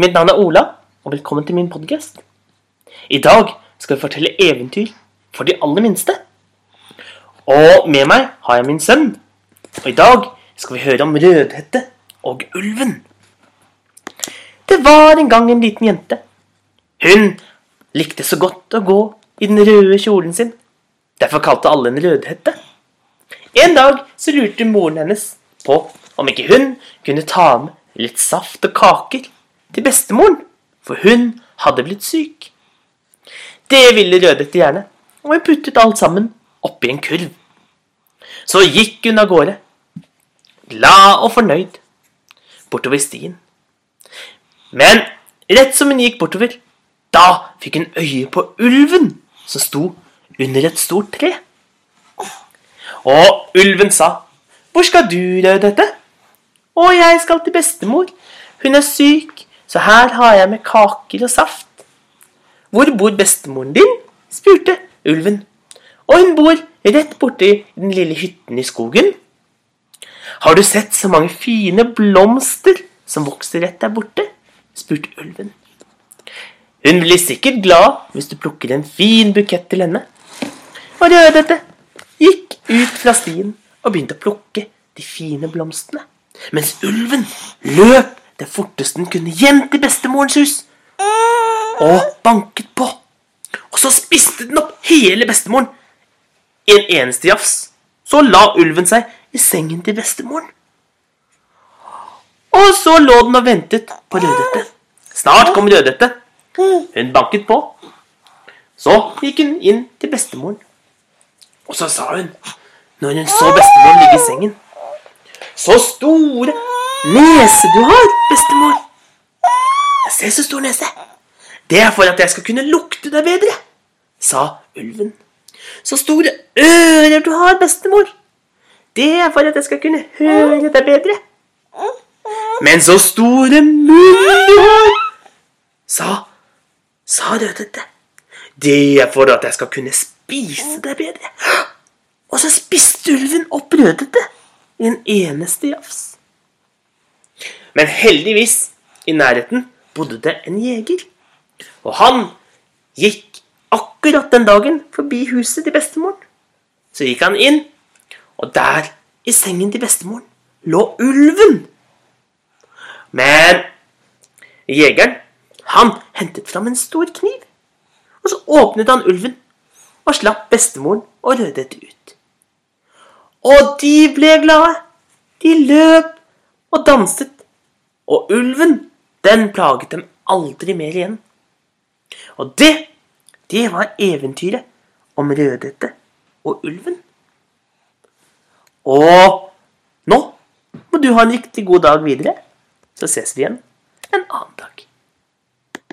Mitt navn er Ola, og velkommen til min podkast. I dag skal vi fortelle eventyr for de aller minste. Og med meg har jeg min sønn. Og i dag skal vi høre om Rødhette og ulven. Det var en gang en liten jente. Hun likte så godt å gå i den røde kjolen sin. Derfor kalte alle henne Rødhette. En dag så lurte moren hennes på om ikke hun kunne ta med litt saft og kaker til bestemoren, for hun hadde blitt syk. Det ville Rødhette gjerne, og hun puttet alt sammen oppi en kurv. Så gikk hun av gårde, glad og fornøyd, bortover stien. Men rett som hun gikk bortover, da fikk hun øye på ulven som sto under et stort tre. Og ulven sa, 'Hvor skal du, Rødhette?' 'Å, jeg skal til bestemor. Hun er syk, så her har jeg med kaker og saft.' 'Hvor bor bestemoren din?' spurte ulven. 'Og hun bor rett borti den lille hytten i skogen.' 'Har du sett så mange fine blomster som vokser rett der borte?' spurte ulven. 'Hun blir sikkert glad hvis du plukker en fin bukett til henne.' Og Rødhette gikk ut fra stien og begynte å plukke de fine blomstene, mens ulven løp det forteste den kunne hjem til bestemorens hus og banket på. Og så spiste den opp hele bestemoren. I en eneste jafs så la ulven seg i sengen til bestemoren. Og så lå den og ventet på Rødhette. Snart kom Rødhette. Hun banket på. Så gikk hun inn til bestemoren. Og så sa hun, når hun så bestemoren ligge i sengen Så store nese du har, bestemor. Se så stor nese. Det er for at jeg skal kunne lukte deg bedre, sa ulven. Så store ører du har, bestemor. Det er for at jeg skal kunne høre deg bedre. Men så store munn du har, sa, sa Rødhette. Det er for at jeg skal kunne spise deg bedre. Og så spiste ulven opp Rødhette i en eneste jafs. Men heldigvis, i nærheten bodde det en jeger. Og han gikk akkurat den dagen forbi huset til bestemoren. Så gikk han inn, og der, i sengen til bestemoren, lå ulven. Men jegeren, han hentet fram en stor kniv. Og så åpnet han ulven og slapp bestemoren og Rødhette ut. Og de ble glade. De løp og danset. Og ulven, den plaget dem aldri mer igjen. Og det, det var eventyret om Rødhette og ulven. Og nå må du ha en riktig god dag videre. Så ses vi igjen en annen